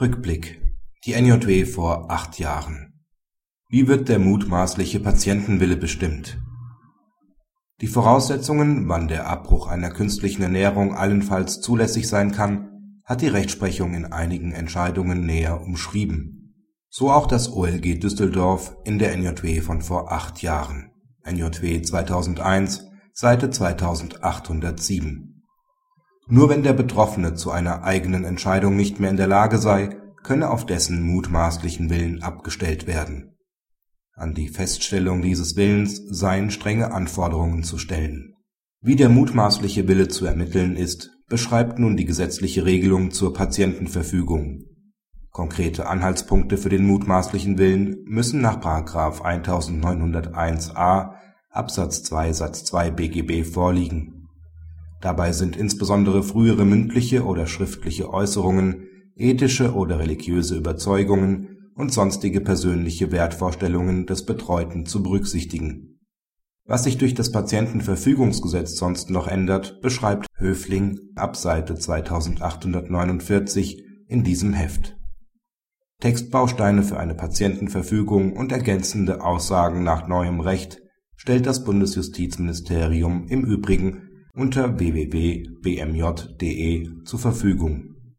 Rückblick Die NJW vor acht Jahren Wie wird der mutmaßliche Patientenwille bestimmt? Die Voraussetzungen, wann der Abbruch einer künstlichen Ernährung allenfalls zulässig sein kann, hat die Rechtsprechung in einigen Entscheidungen näher umschrieben. So auch das OLG Düsseldorf in der NJW von vor acht Jahren (NJW 2001, Seite 2807). Nur wenn der Betroffene zu einer eigenen Entscheidung nicht mehr in der Lage sei, könne auf dessen mutmaßlichen Willen abgestellt werden. An die Feststellung dieses Willens seien strenge Anforderungen zu stellen. Wie der mutmaßliche Wille zu ermitteln ist, beschreibt nun die gesetzliche Regelung zur Patientenverfügung. Konkrete Anhaltspunkte für den mutmaßlichen Willen müssen nach § 1901a Absatz 2 Satz 2 BGB vorliegen. Dabei sind insbesondere frühere mündliche oder schriftliche Äußerungen, ethische oder religiöse Überzeugungen und sonstige persönliche Wertvorstellungen des Betreuten zu berücksichtigen. Was sich durch das Patientenverfügungsgesetz sonst noch ändert, beschreibt Höfling ab Seite 2849 in diesem Heft. Textbausteine für eine Patientenverfügung und ergänzende Aussagen nach neuem Recht stellt das Bundesjustizministerium im Übrigen unter www.bmj.de zur Verfügung